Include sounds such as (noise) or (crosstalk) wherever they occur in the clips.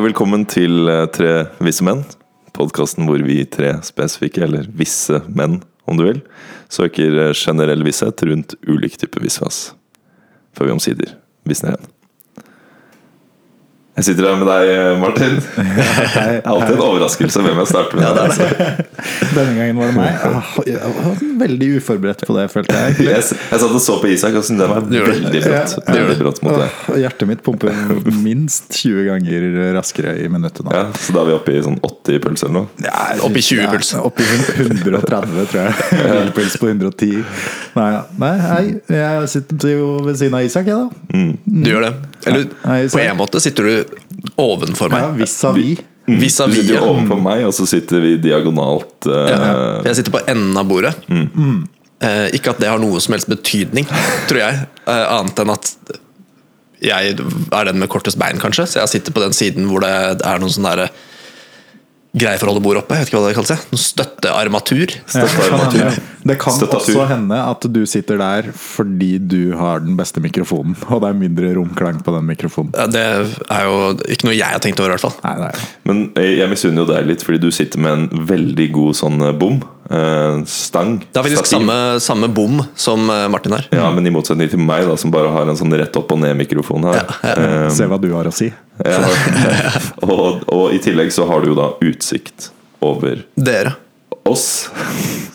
Velkommen til eh, Tre visse menn. Podkasten hvor vi tre spesifikke, eller visse menn om du vil, søker eh, generell visshet rundt ulike typer visvas. Før vi omsider visner igjen. Jeg sitter her med deg, eh, Martin. (laughs) Alltid en overraskelse hvem jeg starter med. Ja, det er det. (laughs) Denne gangen var det meg. Ah, Jeg var veldig uforberedt på det, følte jeg. (laughs) Jeg, jeg satt og så på Isak og syntes det var veldig brått. Veldig brått mot det. Hjertet mitt pumper minst 20 ganger raskere i minuttet nå. Ja, så da er vi oppe i sånn 80 puls eller noe. Ja, Opp i 20 puls. Ja, Opp i 130, tror jeg. Hvilepuls på 110. Nei, nei, hei. Jeg sitter jo ved siden av Isak, jeg, da. Du gjør det. Eller på en måte sitter du ovenfor Ja, meg. Vis-à-vis. Du Vis-à-vis. sitter jo ja. ovenfor meg, og så sitter vi diagonalt. Uh... Ja. Jeg sitter på enden av bordet. Eh, ikke at det har noe som helst betydning, tror jeg. Eh, annet enn at jeg er den med kortest bein, kanskje. Så jeg sitter på den siden hvor det er noen sånne der greier for å holde bordet oppe. Jeg vet ikke hva det kalles. Noen støttearmatur. Støttearmatur. Det kan Støttatur. også hende at du sitter der fordi du har den beste mikrofonen, (laughs) og det er mindre romklang på den mikrofonen. Ja, Det er jo ikke noe jeg har tenkt over, i hvert fall. Nei, nei. Men jeg, jeg misunner jo deg litt, fordi du sitter med en veldig god sånn eh, bom. Eh, stang. Det er faktisk stativ. samme, samme bom som eh, Martin har. Ja, men i motsetning til meg, da, som bare har en sånn rett opp og ned-mikrofon her. Eh, Se hva du har å si. ja. (laughs) og, og i tillegg så har du jo da utsikt over Dere. oss.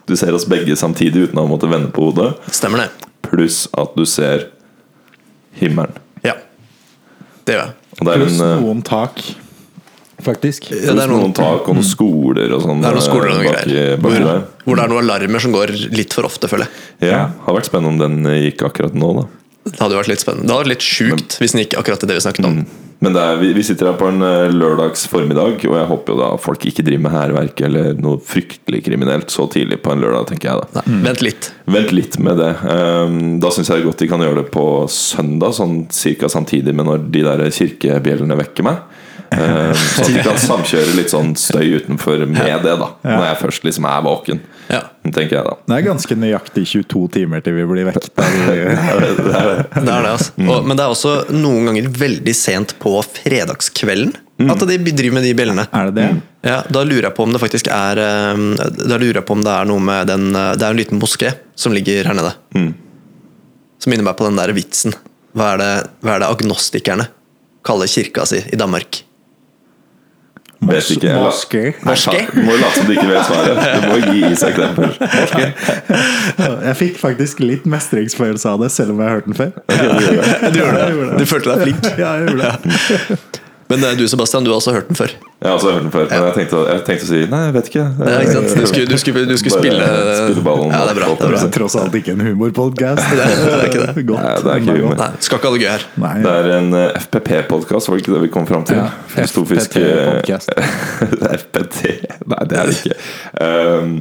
Du ser oss begge samtidig uten å måtte vende på hodet. Stemmer det. Pluss at du ser himmelen. Ja. Det gjør jeg. Pluss noen tak, faktisk. Ja, det er noen, noen, tak og noen skoler og sånn. det er noen skoler og noen bak, baki- greier. Bak, Hvor, der. hvor det er noen alarmer som går litt for ofte, føler jeg. Ja, Hadde vært spennende om den eh, gikk akkurat nå, da. Det hadde vært litt spennende. Det hadde vært litt sjukt hvis den gikk akkurat til det vi snakket om. Men det er, vi, vi sitter her på en eh, lørdags formiddag, og jeg håper jo da folk ikke driver med hærverk eller noe fryktelig kriminelt så tidlig på en lørdag, tenker jeg da. Nei, vent litt. Vent litt med det. Um, da syns jeg godt de kan gjøre det på søndag, sånn cirka samtidig med når de der kirkebjellene vekker meg. Um, så at de kan samkjøre litt sånn støy utenfor med det, da. Når jeg først liksom er våken. Ja. Tenker jeg da. Det er ganske nøyaktig 22 timer til vi blir vekket. (laughs) Det er det, altså. Og, men det er også noen ganger veldig sent på fredagskvelden at de driver med de bjellene. Er det det? Ja, Da lurer jeg på om det faktisk er eh, Da lurer jeg på om det er noe med den eh, Det er en liten moské som ligger her nede. Som minner meg på den der vitsen. Hva er det, hva er det agnostikerne kaller kirka si i Danmark? Vet ikke. Moské? Du må late som du ikke vet svaret. (laughs) Du må gi Isak den først. Jeg fikk faktisk litt mestringsfølelse av det, selv om jeg har hørt den før. Du (laughs) gjorde det? Du følte deg flink? Ja, jeg gjorde det. Men eh, du Sebastian, du har også hørt den før. Jeg har også hørt den før, men jeg tenkte, jeg tenkte å si nei, jeg vet ikke. Nei, ikke sant? Du skulle, du skulle, du skulle spille spille ballen. Ja, det er bra. Det er bra. tross alt ikke en humorpodkast. Det (laughs) det er ikke det. Godt. Nei, det er ikke humor. Nei, skal ikke ha det gøy her. Nei. Det er en eh, FPP-podkast, var det ikke det vi kom fram til? Ja, Filosofisk. FPT (laughs) Nei, det er det ikke. Um,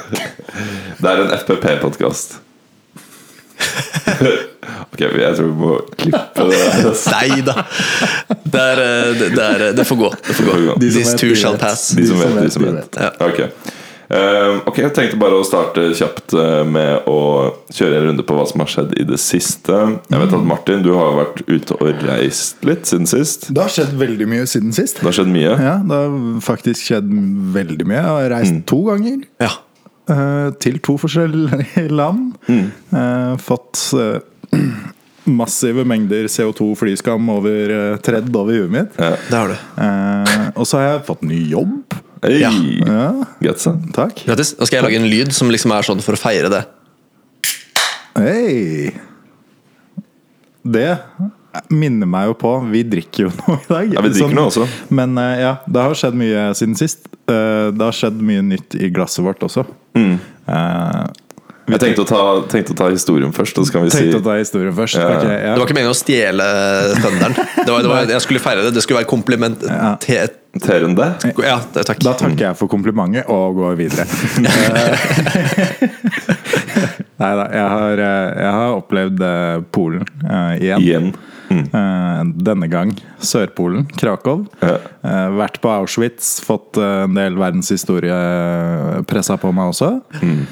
(laughs) det er en FPP-podkast. (laughs) ok, jeg tror vi må klippe det. der. Nei da! Det, er, eh, det, er, det får gå. Det får gå. De This too shall pass. De som vet, de som vet. Ja. Ok. Um, ok, jeg tenkte bare å starte kjapt uh, med å kjøre en runde på hva som har skjedd i det siste. Jeg vet at Martin, du har vært ute og reist litt siden sist. Det har skjedd veldig mye siden sist. Det har skjedd mye. Ja, det har faktisk skjedd veldig mye. Jeg har reist to ganger. Ja. Eh, til to forskjellige (laughs) land. Eh, fått eh, (clears throat) massive mengder CO2-flyskam over uh, tredd over huet mitt. Ja. Det har du. Eh, og så har jeg fått ny jobb. Hey. Ja. Ja, takk. Grattis. Nå skal jeg lage en lyd som liksom er sånn for å feire det. Hei! Det minner meg jo på Vi drikker jo (laughs) noe i dag. Ja, vi drikker noe også. Men ja, det har skjedd mye siden sist. Eh, det har skjedd mye nytt i glasset vårt også. Mm. Eh, Jeg tenkte å, ta, tenkte å ta historien først, og så kan vi si tenkte å ta historien først. Ja. Okay, ja. Det var ikke meningen å stjele thunderen. Det var, det var, (laughs) jeg skulle feire det. Det skulle være kompliment Ja. Terende. Ja, takk. Da takker jeg for komplimentet og går videre. (laughs) (laughs) Nei da, jeg, har, eh, jeg har opplevd eh, Polen uh, igjen. Igjen. Mm. Eh, Denne gang Sørpolen, Krakow. Ja. Eh, Vært på Auschwitz, fått eh, en del verdenshistorie pressa på meg også. Mm.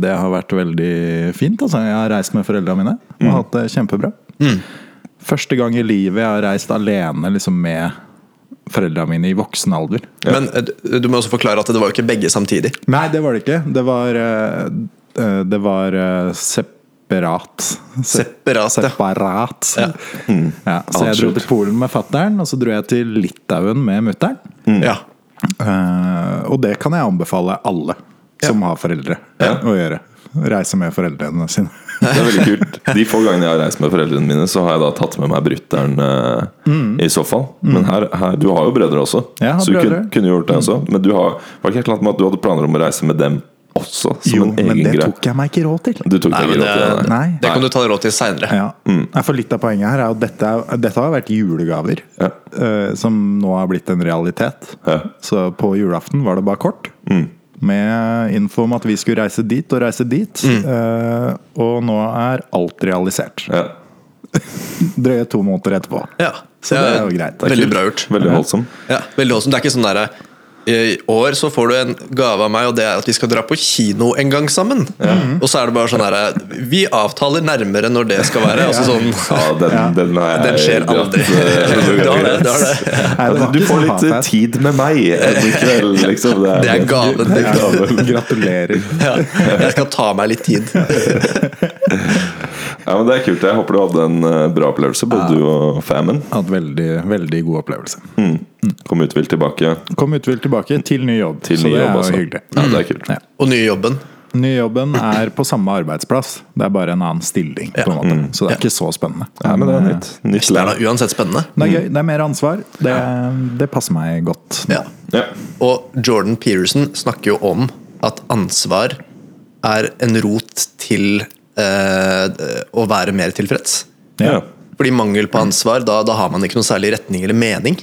Det har vært veldig fint. Altså. Jeg har reist med foreldrene mine og Mm. hatt det kjempebra. Første gang i livet jeg har reist alene liksom med foreldrene mine i voksen alder. Men eh, du- må også forklare at det var jo ikke begge samtidig. Nei, det var det ikke. Det var, det var separat. Separat. Separat. Ja. Ja, så jeg dro til Polen med fattern, og så dro jeg til Litauen med mutter'n. Ja. Uh, og det kan jeg anbefale alle som har foreldre, å gjøre. Reise med foreldrene sine. (laughs) Det er veldig kult. De få gangene jeg har reist med foreldrene mine, så har jeg da tatt med meg brutter'n mm. i så fall. Men her, her, du har jo brødre også, Mm. Så du kunne, brødre. Mm. kunne gjort det også. Men du har, var det ikke et eller annet med at du hadde planer om å reise med dem også? Som Jo, en men det tok jeg meg ikke råd til. Du tok Nei, deg ikke råd til det? nei. Det kan du ta deg råd til seinere. Ja. Mm. For litt av poenget her er at dette, dette har vært julegaver Ja. uh, som nå har blitt en realitet. Ja. Så på julaften var det bare kort. Med info om at vi skulle reise dit og reise dit. Eh, og nå er alt realisert. Ja. (laughs) Drøye to måneder etterpå. Ja. Så det er jo greit. Det er Veldig kult. bra gjort. Veldig holdsom. Ja, veldig holdsom. Det er ikke sånn derre I år så får du en gave av meg, og det er at vi skal dra på kino en gang sammen. Og så er det bare sånn her Vi avtaler nærmere når det skal være. Altså sånn Ja, den, den er, Den skjer aldri. (laughs) Du det, det. Får litt eh, tid med meg i kveld, liksom. (laughs) Det er. Det er gaven. Gratulerer. Ja, jeg skal ta meg litt tid. (laughs) Ja, men Det er kult. Jeg håper du hadde en eh, bra opplevelse, både du og famen. Hatt veldig, veldig god opplevelse. Kom uthvilt tilbake Kom uthvilt tilbake til ny jobb. til så det jobb er også. jo hyggelig. Ja, det er kult. Ja. Og nye jobben. Nye jobben er på samme arbeidsplass. Det er bare en annen stilling. på en måte Så det er ikke så spennende. Ja, men det er nytt. Nytt Det er da uansett spennende. Det er gøy. Det er mer ansvar. Det, det passer meg godt. Ja. Ja. Og Jordan Peterson snakker jo om at ansvar er en rot til å være mer tilfreds. Ja. Fordi mangel på ansvar, da, da har man ikke noen særlig retning eller mening.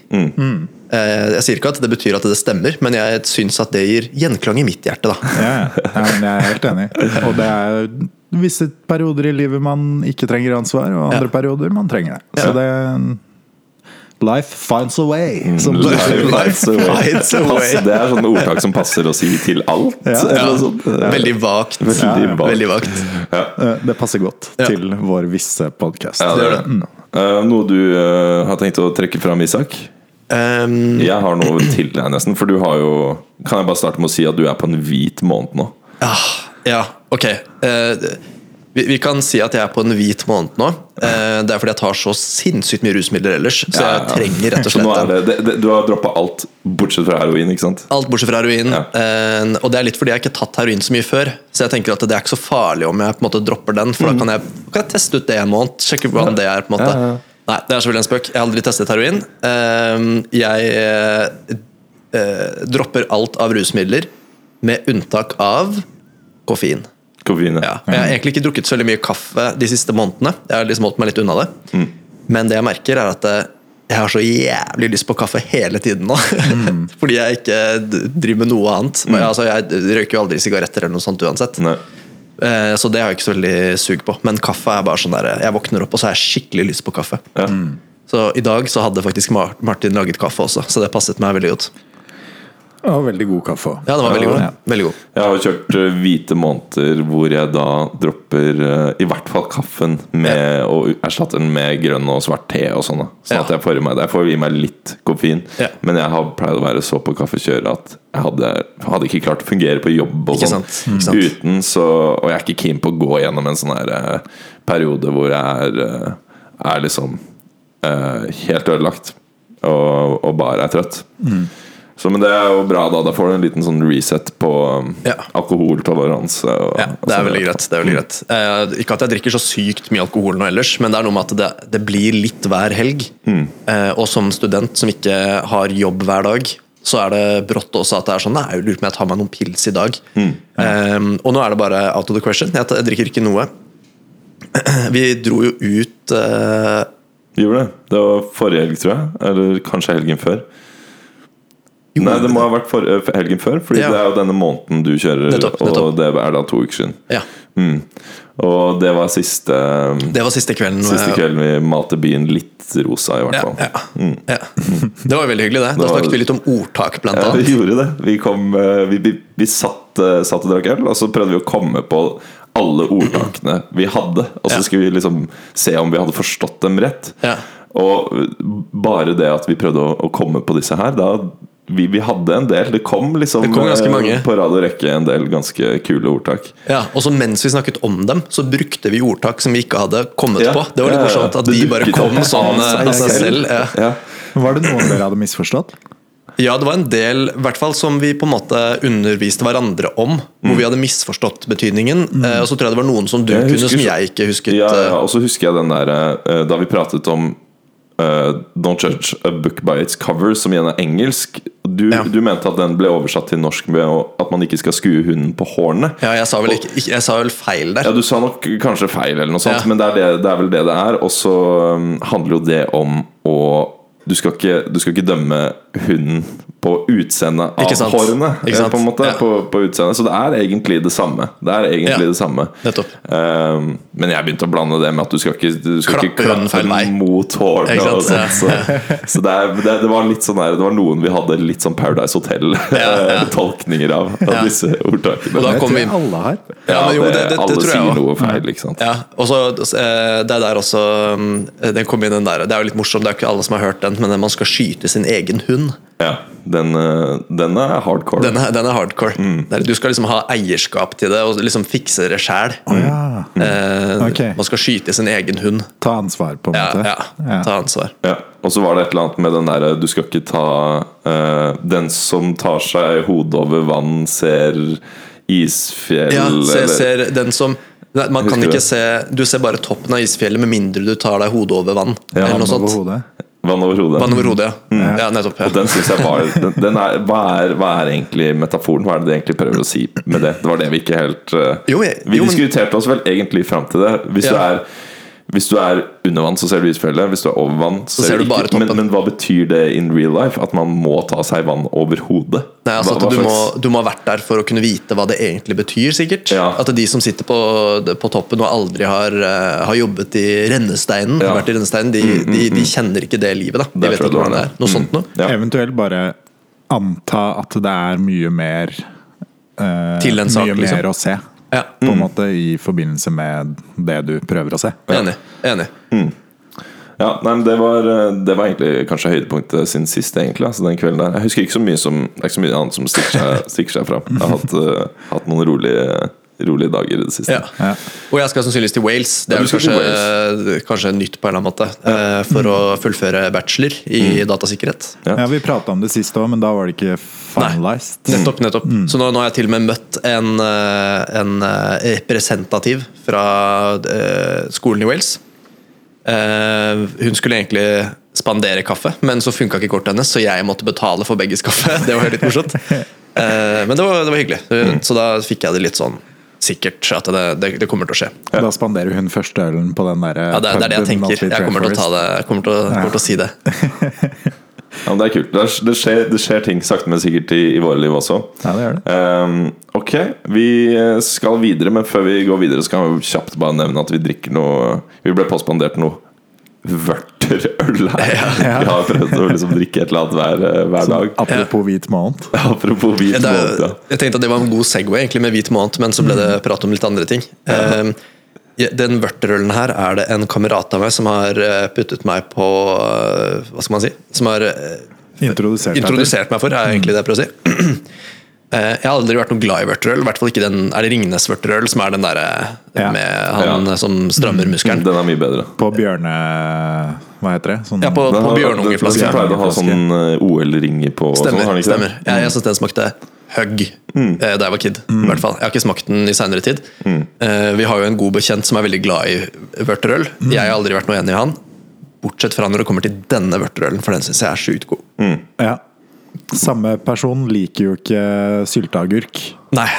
Eh, jeg sier ikke at det betyr at det stemmer, men jeg syns at det gir gjenklang i mitt hjerte. da Ja, ja. ja, jeg er helt enig. Og det er visse perioder i livet man ikke trenger ansvar, og andre Ja. perioder man trenger det. Så Ja. det Life finds a way. Som Life finds a way. finds a way. Det er sånne ordtak som passer å si til alt. Ja. Ja, veldig vagt. Veldig vagt. Veldig vagt. Eh, Det passer godt Ja. til vår visse podkast. Ja, det. Eh, noe du eh, har tenkt å trekke fram, Isak? Um, Jeg har noe til deg, nesten. For du har jo Kan jeg bare starte med å si at du er på en hvit måned nå? Ah, ja, ok. Eh, vi, vi kan si at jeg er på en hvit måned nå. Eh, det er fordi jeg tar så sinnssykt mye rusmidler ellers. Så jeg trenger rett og (laughs) slett er det, det, Du har droppa alt bortsett fra heroin, ikke sant? alt bortsett fra heroin. Ja. Eh, og det er litt fordi jeg ikke har tatt heroin så mye før. Så jeg tenker at det er ikke så farlig om jeg på en måte dropper den, for da kan jeg, kan jeg teste ut det en måned. Sjekke hvordan det er. på en måte Mm. Ja, ja. Nei, det er selvfølgelig en spøk. Jeg har aldri testet heroin. Eh, jeg eh, eh, dropper alt av rusmidler, med unntak av koffein. Koffein. Ja. Jeg har egentlig ikke drukket så veldig mye kaffe de siste månedene. Jeg har liksom holdt meg litt unna det. Mm. Men det jeg merker, er at eh, jeg har så jævlig lyst på kaffe hele tiden nå. Mm. (laughs) Fordi jeg ikke driver med noe annet. Men, altså, jeg røyker jo aldri sigaretter eller noe sånt uansett. Nei. Eh, Så det har jeg ikke så veldig sug på. Men kaffe er bare sånn der Jeg våkner opp og så har jeg skikkelig lyst på kaffe. Ja. Så i dag så hadde faktisk Martin laget kaffe også, så det passet meg veldig godt. Og veldig god kaffe òg. Ja, den var veldig god. Ja. Veldig god. Jeg har kjørt eh, hvite måneder hvor jeg da dropper eh, i hvert fall kaffen med og erstatter den med grønn og svart te og sånn. Sånn Ja. at jeg får i meg Jeg får i meg litt koffein. Ja. Men jeg har pleid å være så på kaffekjøret at jeg hadde, hadde ikke klart å fungere på jobb og sånn uten. Så, og jeg er ikke keen på å gå gjennom en sånn her eh, periode hvor jeg er, er liksom helt ødelagt og, og bare er trøtt. Så, men det er jo bra, da. Da får du en liten sånn reset på um, Ja. alkoholtoleranse. Og, Ja, det er veldig greit. Det er veldig greit. Eh, ikke at jeg drikker så sykt mye alkohol nå ellers, men det er noe med at det, det blir litt hver helg. Eh, og som student som ikke har jobb hver dag, så er det brått også at det er sånn Nei, jeg lurer på om jeg tar meg noen pils i dag. Eh, og nå er det bare out of the question. Jeg, jeg drikker ikke noe. (clears throat) Vi dro jo ut eh, Gjorde det. Det var forrige helg, tror jeg. Eller kanskje helgen før. Nei, det må ha vært for, eh, helgen før, Fordi Ja. det er jo denne måneden du kjører, Nettopp, nettopp. og det er da to uker siden. Ja. Mm. Og det var siste Det var siste kvelden. Siste kvelden vi malte byen litt rosa, i hvert fall. ja, ja. Det var veldig hyggelig, det. Da snakket vi litt om ordtak, blant annet. Ja, vi gjorde det. Vi, kom, eh, vi, vi, vi satt, eh, satt og drakk øl, og så prøvde vi å komme på alle ordtakene vi hadde. Og så skulle vi liksom se om vi hadde forstått dem rett. Ja. Og bare det at vi prøvde å, å komme på disse her da vi, vi hadde en del. Det kom liksom Det kom eh, mange. på rad og rekke en del ganske kule ordtak. Ja, og så mens vi snakket om dem, så brukte vi ordtak som vi ikke hadde kommet Ja, på. Det var litt morsomt at de bare kom opp sånn av eh, seg selv. Ja. Ja. Var det noen dere hadde misforstått? ja, det var en del i hvert fall som vi på en måte underviste hverandre om. Hvor vi hadde misforstått betydningen. Mm. Og så tror jeg det var noen som du Jeg kunne husker som jeg ikke husket. Ja, ja, eh, og så husker jeg den der eh, Da vi pratet om eh, Don't judge a book by its cover, som igjen er engelsk. Du, Ja. du mente at den ble oversatt til norsk med at man ikke skal skue hunden på hårene. Ja, jeg sa vel, ikke, ikke, jeg sa vel feil der. Ja, Du sa nok kanskje feil, eller noe sånt, Ja. men det er, det, det er vel det det er. Og så um, handler jo det om å du skal, ikke, du skal ikke dømme hunden på utseendet av Ikke sant. hårene. Ikke sant. På en måte, Ja. på, på utseendet Så det er egentlig det samme. Det er egentlig Ja. det samme Nettopp. Um, men jeg begynte å blande det med at du skal ikke, du skal Klappe hunden klappe mot hårene. Ikke sant? sånt, så så det, er, det, det var litt sånn der, Det var noen vi hadde litt sånn Paradise Hotel-tolkninger (laughs) av, av Ja. disse ordtakene. Og da kom vi inn. alle her. Ja, men jo, det, det, det, alle tror jeg sier også. noe feil, ikke sant. Ja, og så eh, Det er der også mm, Den kom inn den der Det er jo litt morsomt, det er ikke alle som har hørt den, men man skal skyte sin egen hund. Ja, den, eh, den er hardcore. Den er, den er hardcore. Mm. Du skal liksom ha eierskap til det og liksom fikse det sjæl. Ja. okay. Man skal skyte sin egen hund. Ta ansvar, på en Ja, måte. ja, ta ansvar. Ja, og så var det et eller annet med den derre Du skal ikke ta uh, Den som tar seg hodet over vann, ser isfjell Ja, se, eller- ser den som Nei, Man kan ikke se Du ser bare toppen av isfjellet med mindre du tar deg hodet over vann. Ja, eller noe sånt. Vann over hodet. Vann over hodet, ja. ja nettopp. Og den synes jeg var den, den er, hva, er, hva er egentlig metaforen? Hva er det de egentlig prøver å si med det? Det var det vi ikke helt uh, Jo, jeg- Vi jo, men- diskuterte oss vel egentlig fram til det. Hvis, Ja. du er, hvis du er under vann, så ser du isfjellet. Hvis du er over vann, så, ser du ikke- bare toppen. Men, men hva betyr det in real life? At man må ta seg vann over hodet? Nei, altså Hva- at hva du, må, du må ha vært der for å kunne vite hva det egentlig betyr, sikkert. Ja. At de som sitter på, på toppen og aldri har, eh, har jobbet i rennesteinen, Ja. vært i rennesteinen de, de, de kjenner ikke det livet. da De vet ikke hvordan det er. Noe Noe sånt noe. Ja. Eventuelt bare anta at det er mye mer uh, Til en sak, Mye liksom. mer å se, Ja, på en måte, i forbindelse med det du prøver å se. Enig. enig. Ja, nei, men det var, eh, det var egentlig kanskje høydepunktet sin siste, egentlig. Altså den kvelden der Jeg husker ikke så mye som Det er ikke så mye annet som stikker seg, (laughs) stikker seg fram. Jeg har hatt, uh, hatt noen rolige, rolige dager i det siste. Ja. Ja. Og jeg skal sannsynligvis til Wales. Det er vel kanskje, kanskje nytt på en eller annen måte. eh, For å fullføre bachelor i datasikkerhet. Ja. Ja, Vi prata om det sist òg, men da var det ikke finalized. Nettopp. nettopp Så nå, nå har jeg til og med møtt en, eh, en eh, representativ fra uh, skolen i Wales. Uh, hun skulle egentlig spandere kaffe, men så funka ikke kortet hennes, så jeg måtte betale for begges kaffe. (laughs) Det var litt morsomt. (laughs) Eh, men det var, det var hyggelig. Så da fikk jeg det litt sånn sikkert at det, det, det kommer til å skje. Da spanderer hun første ølen på den der Ja, det, det er det jeg tenker. Jeg kommer til å ta det Jeg kommer til å, kommer til å si det. (laughs) Ja, men det er kult. Det, er, det, skjer, det skjer ting sakte, men sikkert i, i våre liv også. Ja, det gjør det. um, ok, vi skal videre, men før vi går videre, skal vi kjapt bare nevne at vi drikker noe Vi ble påspandert noe vørterøl her. (laughs) Vi har prøvd å liksom drikke et eller annet hver, hver dag. Apropos hvit måned. Apropos hvit Det måned, ja. jeg tenkte at det var en god Segway egentlig med hvit måned, men så ble det prat om litt andre ting. Eh, ja, Den vørterølen her er det en kamerat av meg som har eh, puttet meg på eh, Hva skal man si? Som har eh, Introdusert introdusert meg for, er egentlig det jeg prøver å si. (clears throat) Eh, Jeg har aldri vært noe glad i vørterøl. I hvert fall ikke den Er det Ringnes vørterøl som er den derre Ja. med han Ja. som strammer muskelen? Den er mye bedre. På bjørne... Hva heter det? Sånn, Ja, på, på bjørnungeflaske. Den pleide å ha sånn eh, OL-ringer på. Stemmer. sånn, Stemmer. har ikke stemmer. Jeg, jeg syns den smakte hugg mm. da jeg var kid. I hvert fall. Jeg har ikke smakt den i seinere tid. Mm. Vi har jo en god bekjent som er veldig glad i vørterøl. Jeg har aldri vært noe enig i han. Bortsett fra når det kommer til denne vørterølen, for den syns jeg er sjukt god. Ja. Samme person liker jo ikke sylteagurk. Nei.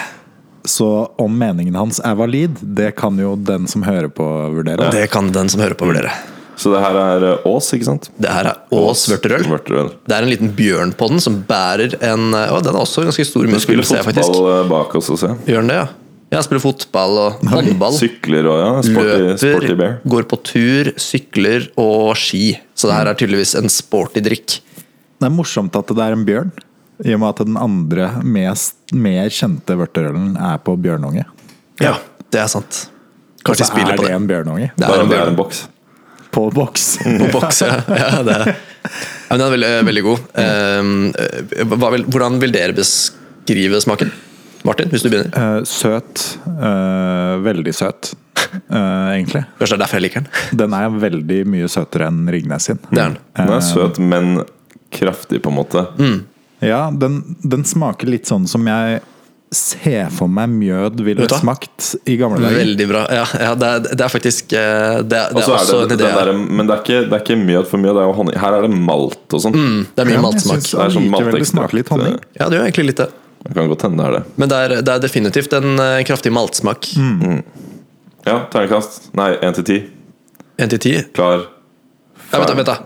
Så om meningen hans er valid, det kan jo den som hører på, vurdere. Det kan den som hører på, vurdere. Så det her er eh, Ås, ikke sant? Det her er Ås vørterøl. Vørterøl. Det er en liten bjørn på den som bærer en Å, den er også ganske stor muskel, spiller ser faktisk. fotball eh, bak oss og se. Gjør den det, ja? Jeg spiller fotball og håndball. Sykler og ja. Sporty, sporty Løper, går på tur, sykler og ski. Så det her er tydeligvis en sporty drikk. Det er morsomt at det er en bjørn, i og med at den andre mest, mer kjente vørterølen er på bjørnunge. Ja. Det er sant. Kanskje de spiller er på det det. en bjørnunge. Det er en om det er en boks. På boks. (laughs) På boks, ja. ja det. Ja, men den er veldig, veldig god. Hva vil, hvordan vil dere beskrive smaken? Martin, hvis du begynner. Uh, søt. Uh, veldig søt, Uh, egentlig. Kanskje det er derfor jeg liker den. Den er veldig mye søtere enn Ringnes sin. Det er den. Den er søt, men kraftig, på en måte. Ja, den, den smaker litt sånn som jeg ser for meg mjød ville smakt i gamle dager. Veldig bra. Ja, ja det, er, det er faktisk eh, Det, er- det er er også det, en idé. der, men det er, ikke, det er ikke mjød for mye. Det er jo honning. Her er det malt og sånn. Det er mye Ja, maltsmak. Jeg syns Det er sånn allikevel det smaker litt honning. eh, Ja, det gjør egentlig litt det. Det kan godt hende det er det. Men det er, det er definitivt en eh, kraftig maltsmak. Ja, terningkast. Nei, én til ti. Én til ti. Ja, Klar, vent, da, vent, da.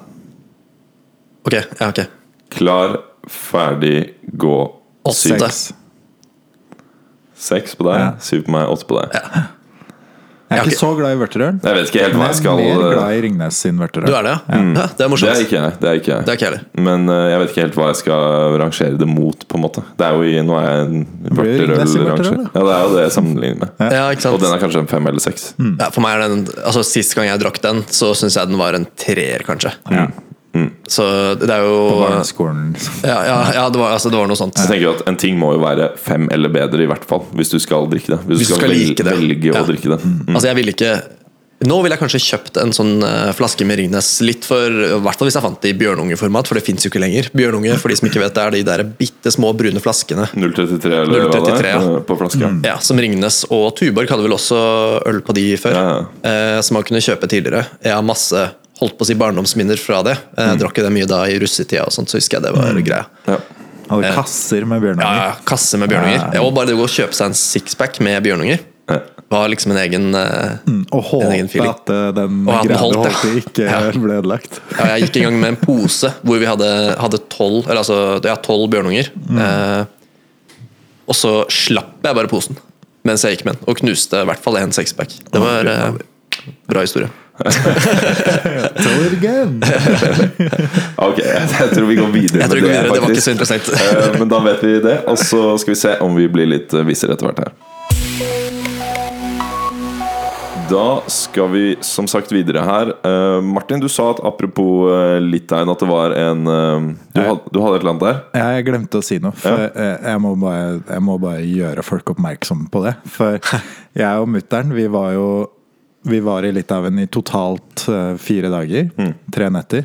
Ok, ja, ok. klar, ferdig, gå. Åtte. Seks. Seks på deg, Ja. syv på meg, åtte på deg. Jeg er Ja, ok. ikke så glad i vørterøl. Jeg vet ikke helt hva jeg jeg jeg skal er mer glad i Ringnes sin vørterøl. Du er det, ja? ja det er Det morsomt. er ikke jeg. Det er ikke jeg. Det er ikke jeg heller. Men eh, jeg vet ikke helt hva jeg skal rangere det mot, på en måte. Det er jo i, Nå er jeg en blir Ringnes i vørterøl-ranger. vørterøl, Ja, det er jo det jeg sammenligner med. Ja, ikke sant? Og den er kanskje en fem eller seks. Ja, for meg er den Altså Sist gang jeg drakk den, så syns jeg den var en treer, kanskje. Så det er jo På barneskolen. ja, ja, ja, det var, altså, det var noe sånt. Jeg tenker at En ting må jo være fem eller bedre, i hvert fall. Hvis du skal drikke det. Hvis, Hvis du skal, skal vel- like det. velge Ja. å drikke det. Mm. Altså jeg ville ikke Nå ville jeg kanskje kjøpt en sånn eh, flaske med Ringnes litt for I hvert fall hvis jeg fant det i bjørnungeformat, for det fins jo ikke lenger. Bjørnunge, for de som ikke vet det, er de der bitte små brune flaskene. 033 eller hva det 033, er ja. eh, på flaska. Ja, Som Ringnes og Tuborg hadde vel også øl på de før. Ja, Eh, som man kunne kjøpe tidligere. Jeg har masse holdt på å si barndomsminner fra det. Mm. Jeg drakk jo det mye da i russetida, og sånt, så husker jeg det var greia. Ja. Hadde kasser med bjørnunger. ja, kasser med bjørnunger. Ja, og bare det å kjøpe seg en sixpack med bjørnunger Ja. var liksom en egen mm, Og En egen håpe at eh, den Og greia du holdt, ja. i, ikke Ja. ble ødelagt. Ja, jeg gikk en gang med en pose hvor vi hadde, hadde tolv Eller altså, ja, tolv bjørnunger. Eh, og så slapp jeg bare posen mens jeg gikk med den, og knuste i hvert fall en sixpack. Det var eh, bra historie. (laughs) Again! (laughs) Ok, jeg, tror vi går videre vi går videre, det var ikke så interessant. (laughs) Eh, Men da vet vi det, og så skal vi se om vi blir litt eh, visere etter hvert her. Da skal vi som sagt videre her. Eh, Martin, du sa at apropos uh, Litauen, at det var en eh, du, had, du hadde et eller annet der? Jeg glemte å si noe, for jeg, jeg, må bare, jeg må bare gjøre folk oppmerksom på det. For jeg og mutter'n, vi var jo Vi var i Litauen i totalt eh, fire dager. Mm. Tre netter.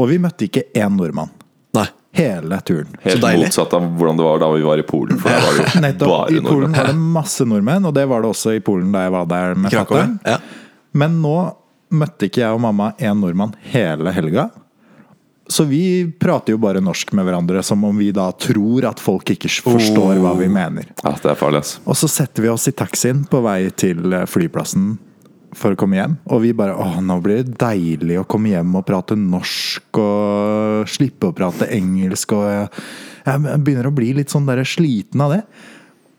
Og vi møtte ikke én nordmann. Nei. Hele turen. Helt deilig. motsatt av hvordan det var da vi var i Polen. For da var det jo (laughs) Nettopp. bare I Polen nordmenn. var det masse nordmenn, og det var det også i Polen da jeg var der med fatter'n. Ja. Men nå møtte ikke jeg og mamma én nordmann hele helga. Så vi prater jo bare norsk med hverandre, som om vi da tror at folk ikke forstår hva vi mener. Ja, det er farlig, ass. Og så setter vi oss i taxien på vei til eh, flyplassen for å komme hjem. Og vi bare Å, nå blir det deilig å komme hjem og prate norsk og slippe å prate engelsk. Og jeg, jeg begynner å bli litt sånn der sliten av det.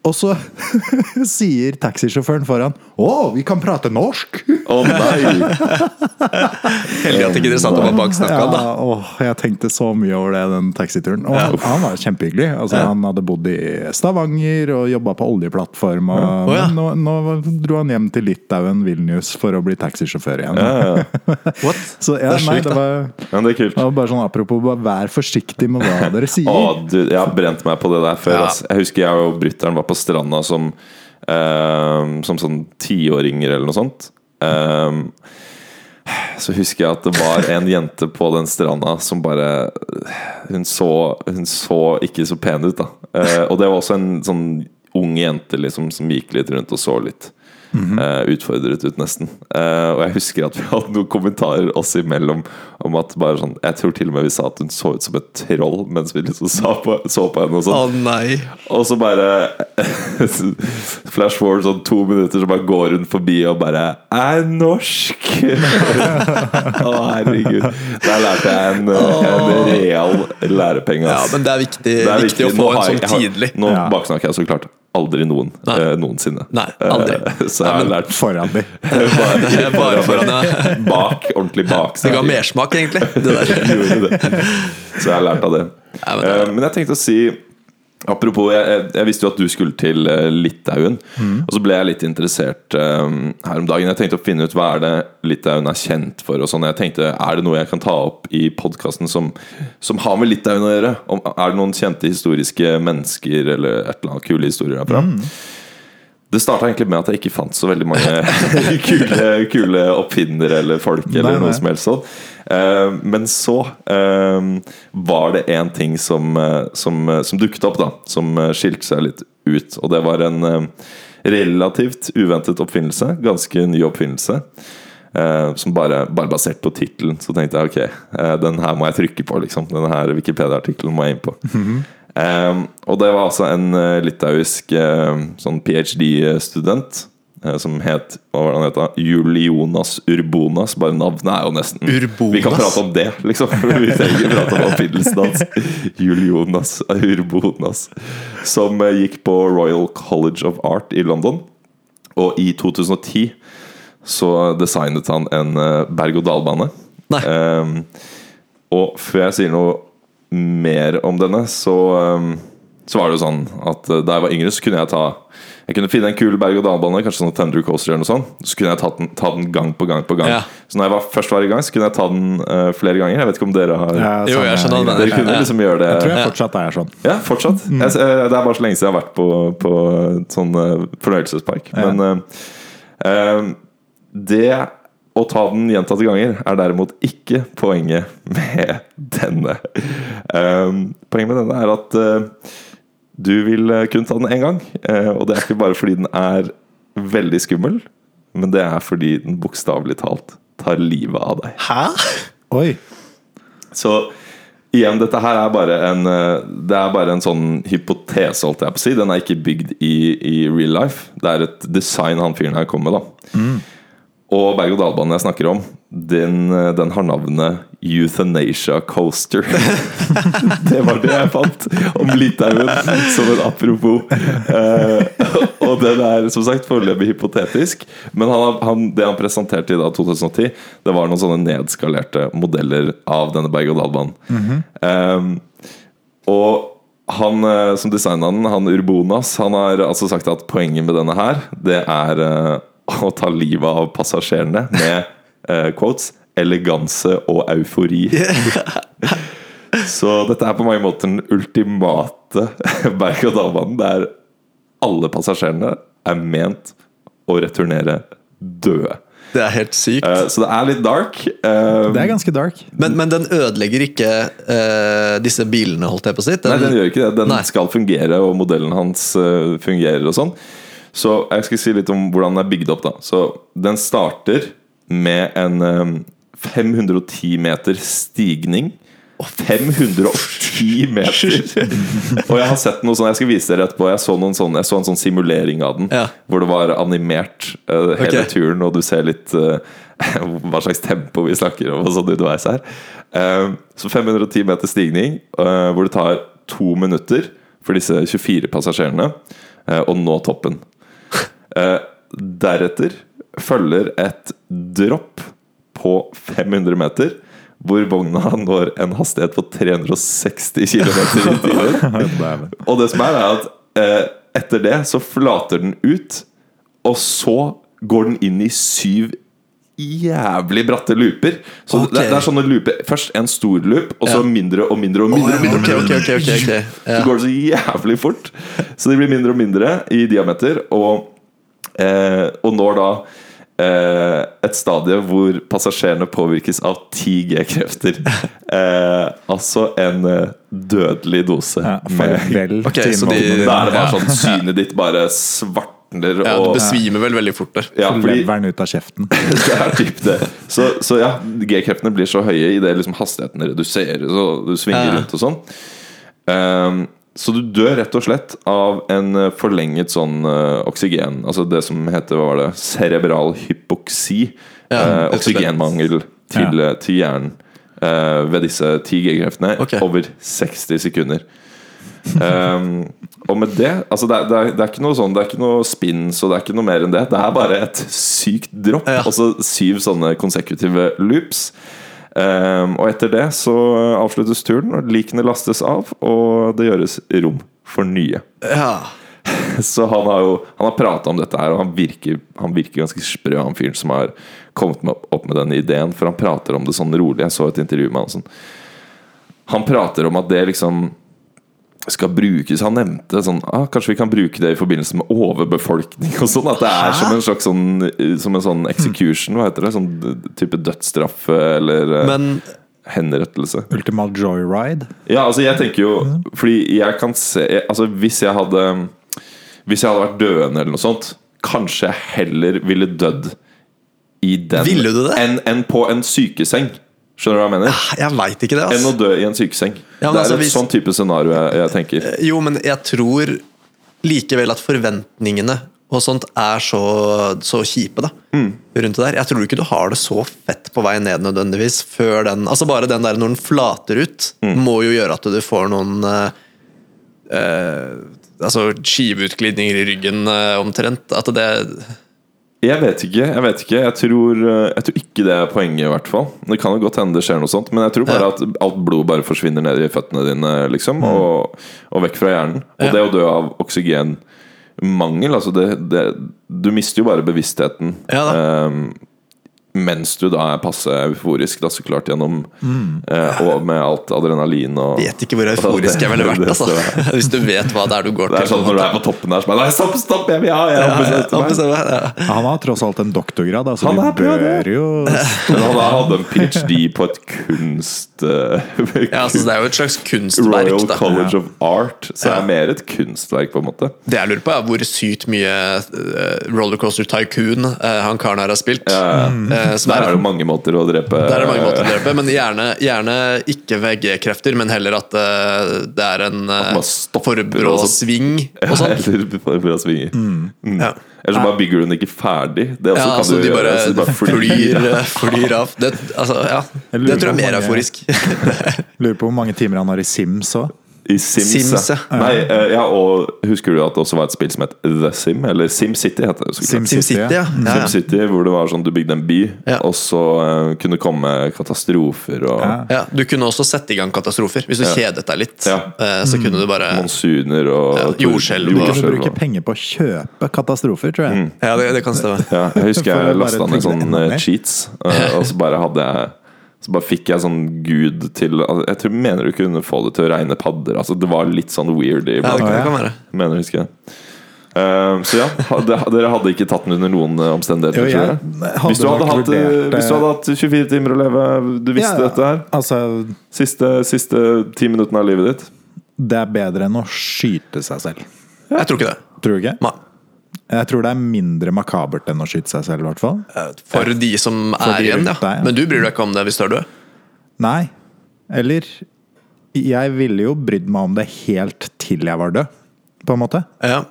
Og så (laughs) sier taxisjåføren foran Å, vi kan prate norsk! Å nei! Heldig at ikke dere satt og var baksnakka. Ja, da. åh, jeg tenkte så mye over det den taxituren. Og han, han var kjempehyggelig. Altså, Han hadde bodd i Stavanger og jobba på oljeplattform. Og, oh, ja. nå, nå dro han hjem til Litauen, Vilnius, for å bli taxisjåfør igjen. (laughs) What? Så ja, Det er sjukt, da. det er kult. det var bare sånn apropos, bare vær forsiktig med hva dere sier. Å, du, jeg har brent meg på det der før. Ja. ass. Jeg husker jeg og brytteren var på stranda som eh, Som sånn tiåringer eller noe sånt. Eh, så husker jeg at det var en jente på den stranda som bare Hun så, hun så ikke så pen ut, da. Eh, og det var også en sånn ung jente liksom, som gikk litt rundt og så litt eh, utfordret ut, nesten. Eh, og jeg husker at vi (laughs) hadde noen kommentarer oss imellom om at bare sånn Jeg tror til og med vi sa at hun så ut som et troll mens vi liksom så på, så på henne. og sånn nei. Og så bare (laughs) Flash forward sånn to minutter, så bare går hun forbi og bare Er norsk! (laughs) Å, herregud. Der lærte jeg en, en real lærepenge. Ja, men det er viktig, Det er viktig, å få en sånn tidlig. Nå Ja. baksnakker jeg så klart aldri noen. Nei. eh, noensinne. Nei, aldri. Eh, så jeg har lært Foran de. (laughs) bare, (laughs) Bare foran ja. bak, ordentlig bak. Det ga mersmak, egentlig. Det (laughs) der. Det. Så jeg har lært av det. Nei, men det- Eh, Men jeg tenkte å si Apropos, jeg, jeg, visste jo at du skulle til Litauen. Mm. Og så ble jeg litt interessert um, her om dagen. Jeg tenkte å finne ut hva er det Litauen er kjent for. Og sånn. Jeg tenkte, Er det noe jeg kan ta opp i podkasten som, som har med Litauen å gjøre? Om, er det noen kjente historiske mennesker eller et eller annet kule historier herfra? Det starta egentlig med at jeg ikke fant så veldig mange (laughs) kule, kule oppfinnere eller folk. eller Nei, noe nei. som helst sånn. Men så eh, var det en ting som, eh, som, som dukket opp, da. Som skilte seg litt ut. Og det var en relativt uventet oppfinnelse. Ganske ny oppfinnelse. Som bare, bare basert på tittelen, så tenkte jeg ok, den her må jeg trykke på. liksom Denne her Wikipedia-artikkelen må jeg inn på. Eh, og det var altså en eh, litauisk eh, sånn ph.d.-student eh, som het Hva var det han het? da? Julionas Urbonas. Bare navnet er jo nesten Urbonas? Vi kan prate om det, liksom. Vi trenger ikke prate om oppfinnelsen hans. Julionas Urbonas. Som eh, gikk på Royal College of Art i London. Og i 2010 så designet han en berg-og-dal-bane. Nei. Ehm, og før jeg sier noe mer om denne, så, ehm, så var det jo sånn at eh, da jeg var yngre, så kunne jeg ta Jeg kunne finne en kul berg-og-dal-bane, kanskje sånn Thunder Coaster eller noe sånt. Så kunne jeg ta den, ta den gang på gang på gang. Ja. Så når jeg var, først var i gang, så kunne jeg ta den uh, flere ganger. Jeg vet ikke om dere har Ja, Jo, jeg skjønner hva jeg. Dere kunne Ja. liksom gjøre det Jeg tror jeg fortsatt er sånn. ja, fortsatt. Jeg, eh, det er bare så lenge siden jeg har vært på, på sånn uh, fornøyelsespark. Ja. Men uh, det å ta den gjentatte ganger er derimot ikke poenget med denne. Eh, poenget med denne er at uh, du vil kun ta den én gang. Uh, og det er ikke bare fordi den er veldig skummel, men det er fordi den bokstavelig talt tar livet av deg. Hæ? Oi! Så igjen, dette her er bare en eh, Det er bare en sånn hypotese, holdt jeg på å si. Den er ikke bygd i, i real life. Det er et design han fyren her kommer med, da. Og berg-og-dal-banen jeg snakker om, den, eh, den har navnet Euthanasia Coaster. (laughs) det var det jeg fant om Litauen, som en apropos. Eh, og den er som sagt foreløpig hypotetisk. Men han, han, det han presenterte i da 2010, det var noen sånne nedskalerte modeller av denne berg-og-dal-banen. Eh, og han eh, som designa den, han Urbonas, han har altså sagt at poenget med denne her, det er å ta livet av passasjerene med uh, quotes 'eleganse og eufori'. Så dette er på mange måter den ultimate (laughs) berg-og-dal-banen, der alle passasjerene er ment å returnere døde. Det er helt sykt. Uh, Så det er litt dark. Uh, Det er ganske dark. Men, men den ødelegger ikke uh, disse bilene, holdt jeg på å si? Nei, den gjør ikke det. Den Nei. skal fungere, og modellen hans fungerer og sånn. Så jeg skal si litt om hvordan den er bygd opp. da Så Den starter med en eh, 510 meter stigning. 510 meter! (laughs) og jeg har sett noe sånn Jeg skal vise dere etterpå. Jeg så, noen sånn, jeg så en sånn simulering av den. Ja. Hvor det var animert uh, hele okay. turen, og du ser litt uh, (laughs) hva slags tempo vi snakker om. Og sånn underveis her uh, Så 510 meter stigning, hvor det tar to minutter for disse 24 passasjerene å nå toppen. Eh, Deretter følger et dropp på 500 meter, hvor vogna når en hastighet på 360 km i timen. (laughs) Og det som er, er at eh, etter det så flater den ut, og så går den inn i syv jævlig bratte looper. Så okay. det, det er sånne looper Først en stor loop, og så Ja. mindre og mindre og mindre. og Ok, mindre. okay, okay, ok, ok. (laughs) Så går det så jævlig fort. Så de blir mindre og mindre i diameter, og, eh, og når da eh, et stadie hvor passasjerene påvirkes av 10G-krefter. (laughs) Eh, altså en eh, dødelig dose. Ja, farvel Ok, til så de- innvollene da er det bare sånn synet ditt bare svartner. Ja, du besvimer vel veldig fort der. ja, fordi, leveren ut av kjeften. (laughs) det er typ det. Så, så ja, G-kreftene blir så høye idet liksom hastigheten reduseres og du svinger Ja. rundt og sånn. Ehm, så du dør rett og slett av en eh, forlenget sånn uh, oksygen Altså det som heter hva var det, cerebral hypoksi. Ja, slett. oksygenmangel til, Ja. til hjernen uh, ved disse 10G-kreftene okay. over 60 sekunder. Um, og med det altså det, er, det, det er ikke noe sånn Det er ikke noe spins og det er ikke noe mer enn det. Det er bare et sykt dropp. Ja. Altså syv sånne konsekutive loops. Ehm, og etter det så avsluttes turen, og likene lastes av, og det gjøres rom for nye. Ja. (laughs) Så han har jo Han har prata om dette her, og han virker, han virker ganske sprø, han fyren som har kommet med, opp med denne ideen. For han prater om det sånn rolig. Jeg så et intervju med han sånn. Han prater om at det liksom skal brukes Han nevnte sånn ah, Kanskje vi kan bruke det i forbindelse med overbefolkning og sånn. At det er som en slags sånn Som en sånn execution, hva heter det? Sånn type dødsstraff eller eh, Men henrettelse. Ultimal joyride. Ja, altså jeg tenker jo Fordi jeg kan se Altså hvis jeg hadde Hvis jeg hadde vært døende eller noe sånt Kanskje jeg heller ville dødd I den Ville du det? Enn enn på en sykeseng Skjønner du hva jeg mener? jeg veit ikke det, Enn å dø i en sykeseng Ja, Det er altså, et hvis- sånn type scenario jeg, jeg tenker Jo, men jeg tror likevel at forventningene og sånt er så, så kjipe da rundt det der. Jeg tror ikke du har det så fett på vei ned nødvendigvis før den Altså Bare den der når den flater ut, må jo gjøre at du får noen eh, eh, Altså skiveutglidninger i ryggen eh, omtrent. At det Jeg vet ikke, jeg vet ikke Jeg tror, eh, jeg tror ikke det er poenget i hvert fall Det kan jo godt hende det skjer noe sånt Men jeg tror bare Ja. at alt blod bare forsvinner ned i føttene dine liksom, og, og vekk fra hjernen Og Mm. Ja. det å dø av oksygenmangel altså det, det, Du mister jo bare bevisstheten Ja da. ehm, Mens du da er passe euforisk da, så klart gjennom eh, Og med alt adrenalin og vet ikke hvor euforisk jeg ville vært. Altså. (laughs) Hvis du vet hva det er du går Det er til. sånn når du er på toppen der så bare, Nei, stopp, stopp, jeg vil ha jeg Ja, har ja, ja, meg." ja. Han har tross alt en doktorgrad, altså Han er bra, det. jo han hadde en PhD på et kunst eh, Ja, altså, det er jo et slags kunstverk. Royal da. College of Art. Så det Ja. er mer et kunstverk, på en måte. Det jeg lurer på, er hvor sykt mye eh, Rollercoaster Tycoon eh, han karen her har spilt. Ja som Der er, er det mange måter å drepe der er det mange måter å drepe, men gjerne, gjerne ikke VG-krefter, men heller at eh, det er en uh, man stopper for brå og så- sving og sånt. Eller forbrå svinger. Mm. Ja. Eller så bare bygger du den ikke ferdig. Det også Ja, kan altså du de gjøre. bare, så du bare (laughs) flyr, flyr. eh, flyr av. Det, altså, ja, Jeg det tror jeg er mer euforisk. (laughs) Lurer på hvor mange timer han har i Sims òg. I Sims, Sims, ja. ja. Nei, eh, ja, og husker du at det også var et spill som het The Sim? Eller Sim City, heter det. så. Sim City, ja. ja. Sim City, hvor det var sånn du bygde en by, Ja. og så uh, kunne komme katastrofer og Ja. Ja, du kunne også sette i gang katastrofer. Hvis du Ja. kjedet deg litt, Ja. eh, så kunne du bare monsuner og Ja, jordskjelv Du kunne bruke og- penger på å kjøpe katastrofer, tror jeg. Ja, det, det kan stemme. Ja, jeg husker jeg lasta ned sånn sånne cheats, og så bare hadde jeg Så bare fikk jeg sånn gud til Jeg tror, mener du kunne få det til å regne padder. Altså Det var litt sånn weird Ja, det kan, ja. det kan være. Mener husker jeg. uh, så ja, hadde, dere hadde ikke tatt den under noen eh, omstendigheter, Jo, jeg tror jeg. Hvis du hadde, hatt, eh, vurdert hvis du hadde hatt 24 timer å leve, du visste Ja, dette her Altså, Siste, siste ti minuttene av livet ditt. det er bedre enn å skyte seg selv. Jeg tror ikke det. Tror du ikke? Nei. Jeg tror det er mindre makabert enn å skyte seg selv, i hvert fall. For de som er de igjen, ja. deg, ja. Men du bryr deg ikke om det hvis du er død? Nei. Eller Jeg ville jo brydd meg om det helt til jeg var død, på en måte. Ja.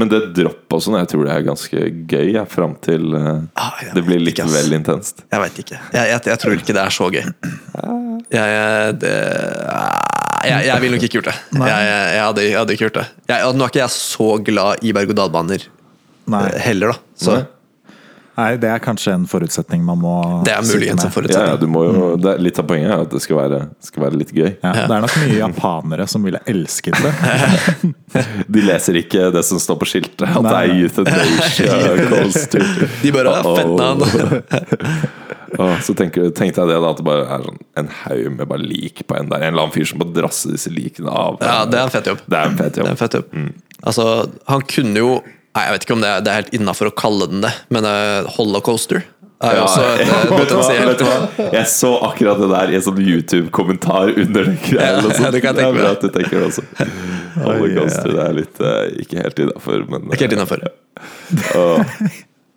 Men det droppet og sånn, jeg tror det er ganske gøy ja, fram til eh, Ah, det blir litt ikke, vel intenst. Jeg veit ikke. Jeg, jeg, jeg tror ikke det er så gøy. (clears throat) Jeg, jeg, det, jeg, jeg ville nok ikke gjort det. Jeg, jeg, jeg, hadde, jeg hadde ikke gjort det. Jeg, nå er ikke jeg så glad i berg-og-dal-baner eh, heller, da. Så Nei. Nei, det er kanskje en forutsetning man må det er muligens en forutsetning. Ja, ja, forutsetning. du må jo, det er, litt av poenget er at det skal være, skal være litt gøy. Ja, det er nok mye japanere som ville elsket det. (laughs) De leser ikke det som står på skiltet, at det Nei, er nei. euthanasia (laughs) calls to De bare. Fett navn! (laughs) (laughs) Åh, Så tenker, tenkte jeg det da, at det bare er sånn en haug med bare lik på en der. En eller annen fyr som må drasse disse likene av. Ja, det er en fett jobb. Det er en fet jobb. en fett jobb. Altså, han kunne jo Nei, Jeg vet ikke om det er, det er helt innafor å kalle den det, men uh, holocauster er jo Ja, også et, (laughs) eh, hva, vet potensielt? Jeg så akkurat det der i en sånn YouTube-kommentar under den greia. Ja, (laughs) det kan jeg det tenke meg. at du tenker det også. Holocauster det er litt uh, ikke helt innafor, men Ikke helt innafor. Åh.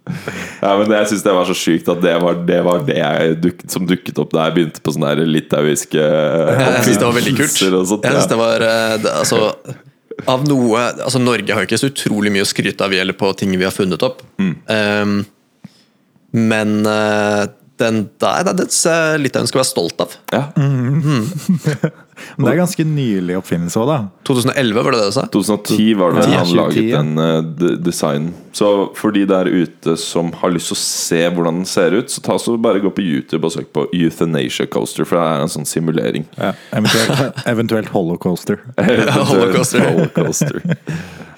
Ja, men jeg syns det var så sjukt at det var det, var det duk, som dukket opp da jeg begynte på sånne der litauiske (laughs) Jeg syns det var veldig kult. Jeg synes det var eh, det, Altså av noe altså Norge har ikke så utrolig mye å skryte av gjelder på ting vi har funnet opp. Mm. Um, men eh, Den der, det er litt jeg ønsker å være stolt av. Ja. (laughs) Men det er ganske nylig oppfinnelse òg, da. 2011, var det det du sa? 2010 var det Ja, han 2010, laget ja. den uh, designen. Så for de der ute som har lyst til å se hvordan den ser ut, så ta så bare gå på YouTube og søk på Euthanasia Coaster, for det er en sånn simulering. Ja. Eventuelt, (laughs) eventuelt Holocauster. (laughs) holocauster. holocauster.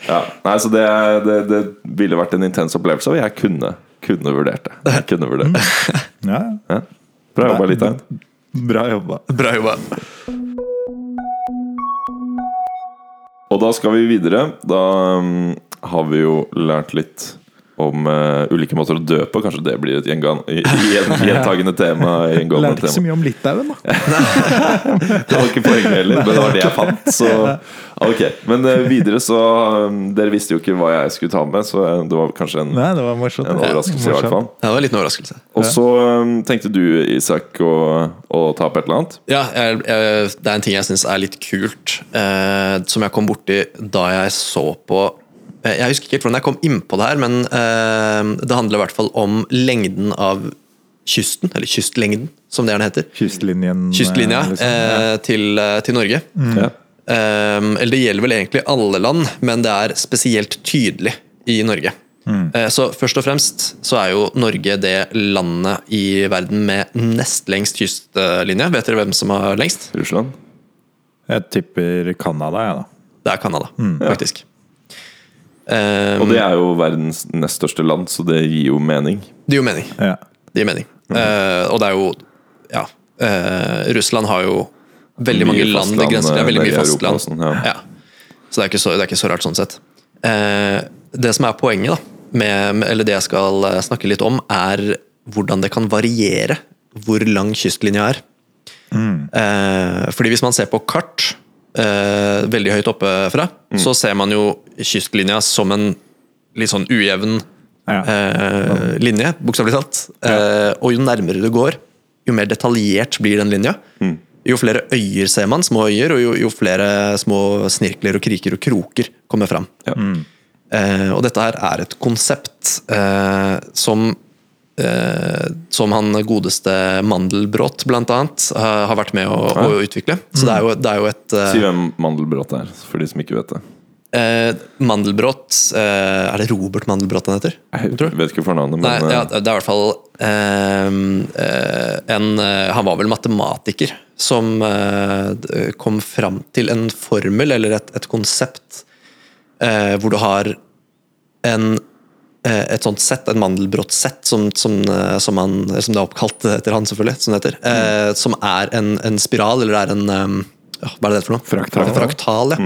Ja, nei, så det, det, det ville vært en intens opplevelse, og jeg kunne, kunne vurdert det. Jeg kunne vurdert det. (laughs) Ja, Ja. Bra jobba, Litauen. bra jobba. Bra jobba. Og da skal vi videre. Da um, har vi jo lært litt om uh, ulike måter å dø på. Kanskje det blir et gjentagende tema. Lærte ikke så mye om Litauen, da. (laughs) Det var ikke poenget heller, men det var det jeg fant. Så ok, Men uh, videre så um, Dere visste jo ikke hva jeg skulle ta med, så uh, det var kanskje en, Nei, det var morsomt. en overraskelse, i hvert fall. Ja, det var en liten overraskelse. Og så um, tenkte du, Isak, å, å ta opp et eller annet. Ja, jeg, jeg, Det er en ting jeg syns er litt kult, uh, som jeg kom borti da jeg så på eh, Jeg husker ikke hvordan jeg kom innpå det her, men eh, det handler i hvert fall om lengden av kysten, eller kystlengden, som det gjerne heter. Kystlinjen. Kystlinja eh, liksom. Ja. eh, til, eh, til Norge. Ja. Eh, eller det gjelder vel egentlig alle land, men det er spesielt tydelig i Norge. Eh, Så først og fremst så er jo Norge det landet i verden med nest lengst kystlinje. Vet dere hvem som har lengst? Russland. Jeg tipper Canada, jeg, da. Det er Canada, faktisk. Eh, Og det er jo verdens nest største land, så det gir jo mening. det gir jo mening. Ja. Det gir mening. Eh, og det er jo Ja. Uh, Russland har jo veldig Mye mange land det grenser Det er veldig mye fastland. sånn, ja. ja. Så det så, det er ikke så rart sånn sett. Uh, det som er poenget, da, med, eller det jeg skal eh, snakke litt om, er hvordan det kan variere hvor lang kystlinja er. Eh, fordi hvis man ser på kart eh, veldig høyt oppe fra, så ser man jo kystlinja som en litt sånn ujevn Ja. eh, linje, bokstavelig talt. Eh, og jo nærmere du går, jo mer detaljert blir den linja. Jo flere øyer ser man, små øyer, og jo, jo flere små snirkler og kriker og kroker kommer fram. Ja. Eh, og dette her er et konsept eh, som eh, som han godeste Mandelbrot blant annet eh, har vært med å, å utvikle. Så det er jo, det er jo et Si hvem Mandelbrot er, for de som ikke vet det. Eh, Mandelbrot eh, Er det Robert Mandelbrot han heter? Jeg Tror vet ikke fornavnet, Nei, men ja, eh, det er i hvert fall eh, eh, en eh, Han var vel matematiker som kom fram til en formel, eller et, et konsept, eh, hvor du har en et sånt sett, en Mandelbrot-sett, som, som, som, han- som det er oppkalt etter han, selvfølgelig. Som, det heter, eh, som er en, en spiral, eller er en Hva er det det for noe? Fraktal. Fraktal, ja.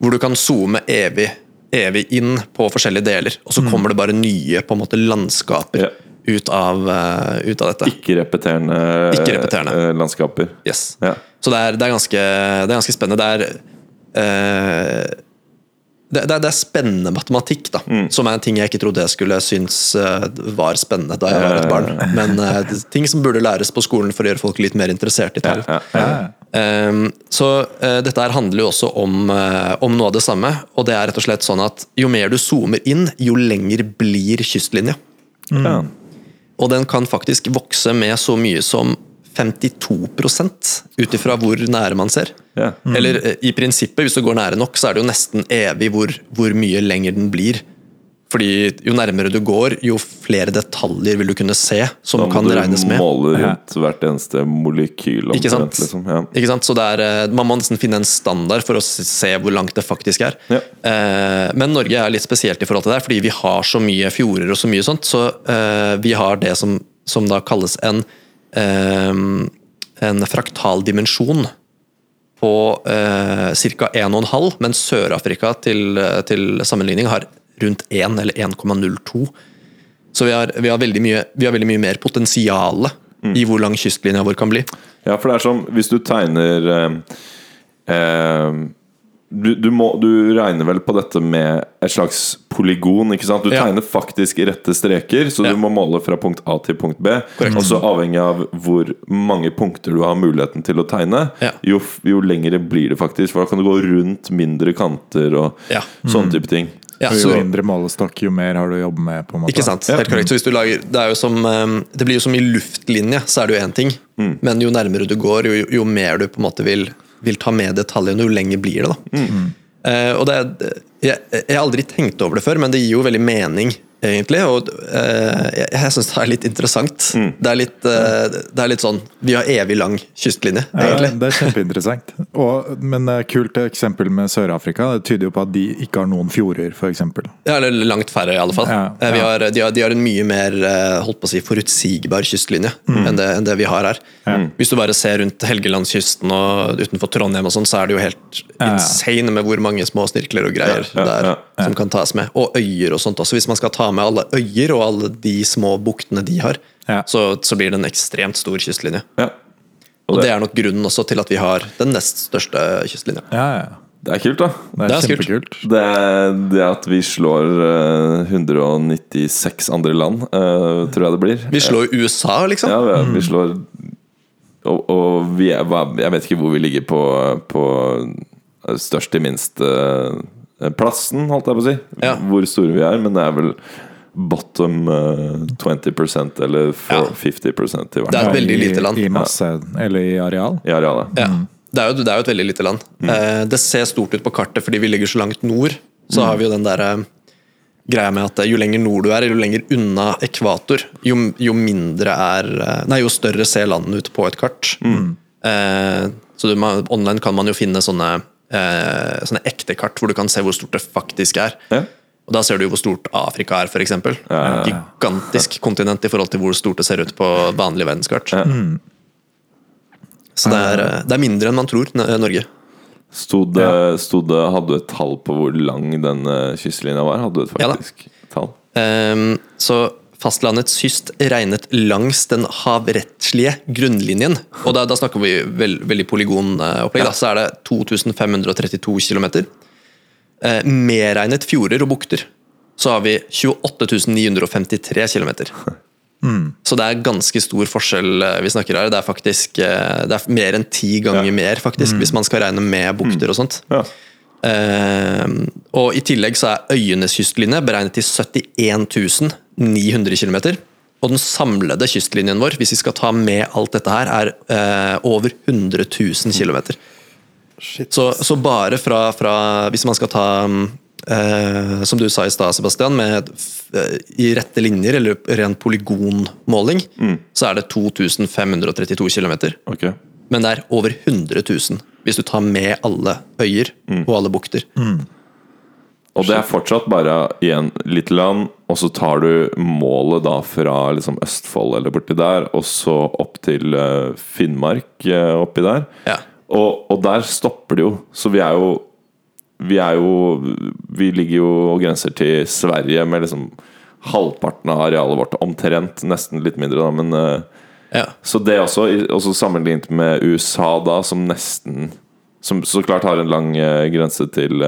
Hvor du kan zoome evig, evig inn på forskjellige deler, og så kommer det bare nye på en måte landskaper Ja. ut, av, uh, ut av dette. ikke-repeterende Ikke-repeterende. eh, landskaper. Yes. Ja. Så det er, det, er ganske, det er ganske spennende. Det er uh, det, det, er, det er spennende matematikk, da. Mm. Som er en ting jeg ikke trodde jeg skulle synes var spennende da jeg var et barn. Men uh, ting som burde læres på skolen for å gjøre folk litt mer interessert i tall. Ja, ja. Um, så eh, dette her handler jo også om, eh, om noe av det samme. Og det er rett og slett sånn at jo mer du zoomer inn, jo lenger blir kystlinja. Mm. Og den kan faktisk vokse med så mye som 52 ut ifra hvor nære man ser. Ja. Eller eh, i prinsippet, hvis du går nære nok, så er det jo nesten evig hvor, hvor mye lenger den blir. Fordi jo nærmere du går, jo flere detaljer vil du kunne se som Da må kan du regnes med. måle rundt hvert eneste molekyl. Ikke sant? Liksom. Ja. Ikke sant? Så er, eh, Man må nesten finne en standard for å se hvor langt det faktisk er. Ja. Eh, men Norge er litt spesielt i forhold til det, fordi vi har så mye fjorder og så mye sånt. Så eh, vi har det som, som da kalles en, eh, en fraktal dimensjon på eh, ca. 1,5, mens Sør-Afrika til, til sammenligning har rundt 1 eller 1,02. Så vi har, vi, har mye, vi har veldig mye mer potensial i hvor lang kystlinja vår kan bli. Ja, for det er som hvis du tegner eh, eh, du, du, må, du regner vel på dette med et slags polygon, ikke sant? Du Ja. tegner faktisk rette streker, så Ja. du må måle fra punkt A til punkt B. Og så avhengig av hvor mange punkter du har muligheten til å tegne, Ja. jo, jo lengre blir det faktisk. For da kan du gå rundt mindre kanter og sånne type ting. Ja, så, jo mindre målestokk, jo mer har du å jobbe med. på en måte. Ikke sant? Helt korrekt. Så hvis du lager, det, er jo som, eh, det blir jo som i luftlinje, så er det jo én ting. Mm. Men jo nærmere du går, jo, jo mer du på en måte vil, vil ta med detaljene, jo lenger blir det. da. Mm. Uh, og det, jeg, jeg har aldri tenkt over det før, men det gir jo veldig mening, egentlig. Og eh, jeg, jeg syns det er litt interessant. Mm. Det, er litt, eh, det er litt sånn Vi har evig lang kystlinje, egentlig. Ja, det er kjempeinteressant. Og, men det er kult eksempel med Sør-Afrika. Det tyder jo på at de ikke har noen fjorder, f.eks. Ja, eller langt færre, i alle fall. Ja, Eh, Vi ja. har, de, har, de har en mye mer eh, holdt på å si, forutsigbar kystlinje Mm. enn, det, enn det vi har her. Hvis du bare ser rundt Helgelandskysten og utenfor Trondheim, og sånn, så er det jo helt Ja. insane med hvor mange små snirkler og greier Ja, ja, det er ja, som kan tas med. Og øyer og sånt også. Hvis man skal ta med alle øyer og alle de små buktene de har, Ja. så, så blir det en ekstremt stor kystlinje. Ja. Og det er nok grunnen også til at vi har den nest største kystlinja. Ja, ja. Det er kult, da. Det er, Det er kult. kjempekult. Det, det at vi slår eh, 196 andre land, eh, tror jeg det blir. Vi slår USA, liksom. Ja, vi, vi slår Og, og vi er, jeg vet ikke hvor vi ligger på, på størst til minst eh, plassen, holdt jeg på å si. Ja. Hvor store vi er. Men det er vel bottom uh, 20 eller Ja. 50 i hvert Det er et veldig lite land. I masse, eller i areal. I areal Ja. Det, er jo, det er jo et veldig lite land. Eh, det ser stort ut på kartet fordi vi ligger så langt nord. Så har vi jo den der eh, greia med at eh, jo lenger nord du er, jo lenger unna ekvator, jo, jo mindre er eh, Nei, jo større ser landet ut på et kart. Eh, så du, online kan man jo finne sånne, eh, sånne ekte kart hvor du kan se hvor stort det faktisk er. Ja. Og Da ser du hvor stort Afrika er, f.eks. Gigantisk kontinent i forhold til hvor stort det ser ut på vanlig verdenskart. Så det er, eh, det er mindre enn man tror, Norge. Stod det, stod det, hadde du et tall på hvor lang den eh, kystlinja var? Hadde du et Ja faktisk tall? Um, så fastlandets kyst regnet langs den havrettslige grunnlinjen. Og da, da snakker vi veld, veldig polygonopplegg. da, Så er det 2532 km. Eh, medregnet fjorder og bukter, så har vi 28.953 km. Mm. Så det er ganske stor forskjell eh, vi snakker her. Det er faktisk eh, det er mer enn ti ganger Ja. mer, faktisk, hvis man skal regne med bukter og sånt. Ja. Uh, og I tillegg så er øyenes kystlinje beregnet til 71 900 km. Og den samlede kystlinjen vår, hvis vi skal ta med alt dette her, er eh, over 100 000 km. Så, så bare fra, fra Hvis man skal ta eh, Som du sa i stad, Sebastian, med, eh, i rette linjer, eller ren polygonmåling, så er det 2532 km. Okay. Men det er over 100 000 hvis du tar med alle øyer og alle bukter. Og det er fortsatt bare igjen litt land, og så tar du målet da fra liksom Østfold eller borti der, og så opp til eh, Finnmark eh, oppi der. Ja. Og, og der stopper det jo. Så vi er jo Vi er jo Vi ligger jo og grenser til Sverige med liksom halvparten av arealet vårt, omtrent. Nesten litt mindre, da, men eh, Ja. Så det også, også sammenlignet med USA, da, som nesten Som så klart har en lang grense til,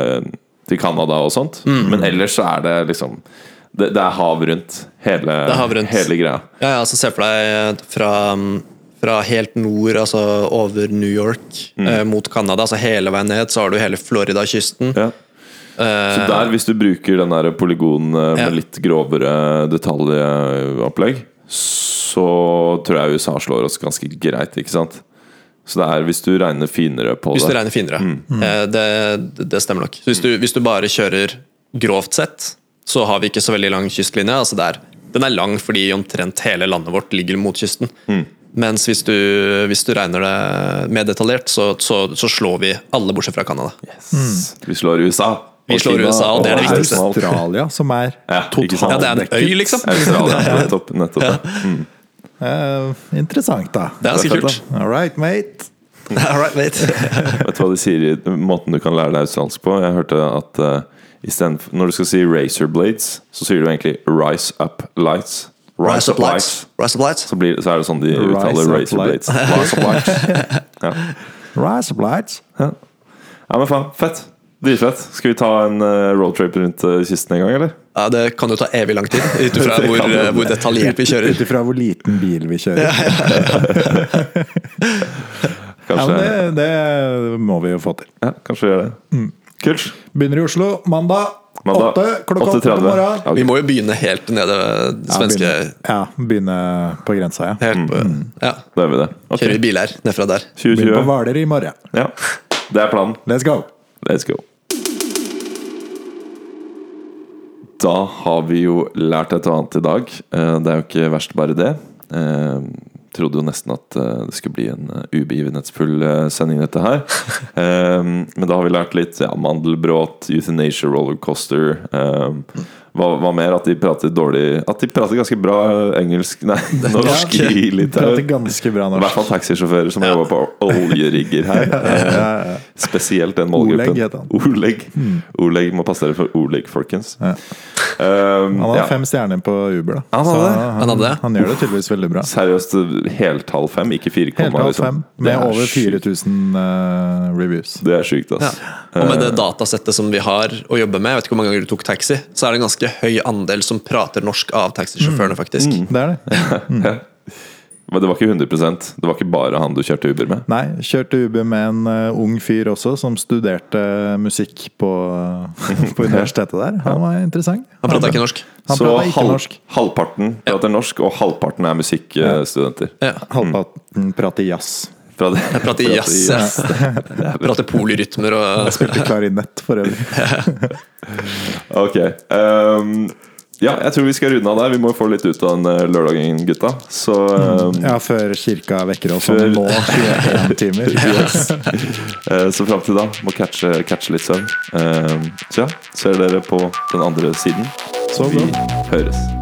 til Canada og sånt. Mm. Men ellers så er det liksom Det, det er hav rundt hele, er hav rundt. hele greia. Ja, ja, så Se for deg fra, fra helt nord, altså over New York, eh, mot Canada, altså hele veien ned, så har du hele Florida-kysten. Ja. Så der, hvis du bruker den der polygonen eh, med Ja. litt grovere detaljopplegg, så tror jeg USA slår oss ganske greit, ikke sant? Så det er hvis du regner finere på Hvis du det. regner finere. Mm. Det, det stemmer nok. Så hvis du, hvis du bare kjører grovt sett, så har vi ikke så veldig lang kystlinje. Altså det er, den er lang fordi omtrent hele landet vårt ligger mot kysten. Mens hvis du, hvis du regner det mer detaljert, så, så, så slår vi alle bortsett fra Canada. Yes. Vi slår USA. Vi slår Kina, USA, og det er det viktigste. Australia, som er Ja, totalt? Ja, det er en øy, liksom. Australia, nettopp. nettopp ja. Mm. uh, interessant, da. Det er ganske kult. All right, mate. (laughs) All right, mate. (laughs) Vet du hva de sier i måten du kan lære deg australsk på? Jeg hørte at uh, Når du skal si razor blades, så sier du egentlig rise up lights. Rise up lights. Rise up lights. Så, blir, så er det sånn de Rise uttaler up razor blades. Rise up lights. (laughs) Ja. Rise Up lights. Ja. ja, men faen. Fett. Dritfett. Skal vi ta en uh, roadtrip rundt uh, kysten en gang, eller? Ja, Det kan jo ta evig lang tid, ut ifra (laughs) hvor, hvor detaljert vi kjører. Ut ifra hvor liten bil vi kjører. (laughs) Ja, Kanskje, men det, det må vi jo få til. Ja, kanskje vi gjør det. Kult. Begynner i Oslo mandag. Mandag, 8, klokka 8 på 8.30. morgenen. Okay. Vi må jo begynne helt nede ved Ja, begynne, ja, begynne på grensa, ja. helt på, Ja. Da gjør vi det. Okay. Kjører vi biler nedfra der. Begynne på 2020. Hvaler i morgen. Ja, det er planen. Let's go! Let's go. Da har vi jo lært et og annet i dag. Eh, Det er jo ikke verst bare det. Trodde jo nesten at eh, det skulle bli en eh, ubegivenhetsfull eh, sending, dette her. (laughs) Eh, Men da har vi lært litt ja, mandelbråt, euthanasia rollercoaster. eh, Hva, hva mer? At de prater dårlig At de prater ganske bra engelsk Nei, (laughs) norsk Ja, i Litauen. ganske bra I hvert fall taxisjåfører som jobber på oljerigger her. (laughs) Eh, Spesielt den målgruppen. Oleg heter han. Oleg. Oleg må passe dere for Oleg, folkens. Ja. Um, Han har ja. fem stjerner på Uber, da. Han hadde Så det. han, Han hadde han gjør det tydeligvis veldig bra. Seriøst heltall fem, ikke fire Helt halv liksom. fem, med er over sjukt. 4000 uh, reviews. Det er sjukt, Ja. ass. Og med det datasettet som vi har å jobbe med, jeg vet ikke hvor mange ganger du tok taxi, så er det en ganske høy andel som prater norsk av taxisjåførene, faktisk. Det er det. (laughs) Mm. Men det var ikke 100% Det var ikke bare han du kjørte Uber med. Nei, kjørte Uber med en uh, ung fyr også, som studerte musikk på, (laughs) på universitetet der. Han var interessant. Han prata ikke norsk. Han Så ikke halv, norsk. halvparten prater norsk, og halvparten er musikkstudenter. Ja. Halvparten prater jazz. Fra det- Jeg prater (laughs) jazz. Yes. (laughs) Jeg prater polyrytmer og Spilte klarinett for øvrig. (laughs) Ok. Um, ja, jeg tror vi skal runde av der. Vi må få litt ut av den eh, lørdagen, gutta. Så um, Ja, før kirka vekker oss Før- om nå 21 timer. Eh, Så fram til da må catche, catche litt søvn. Um, Så ja, ser dere på den andre siden. Så Vi bra. høres.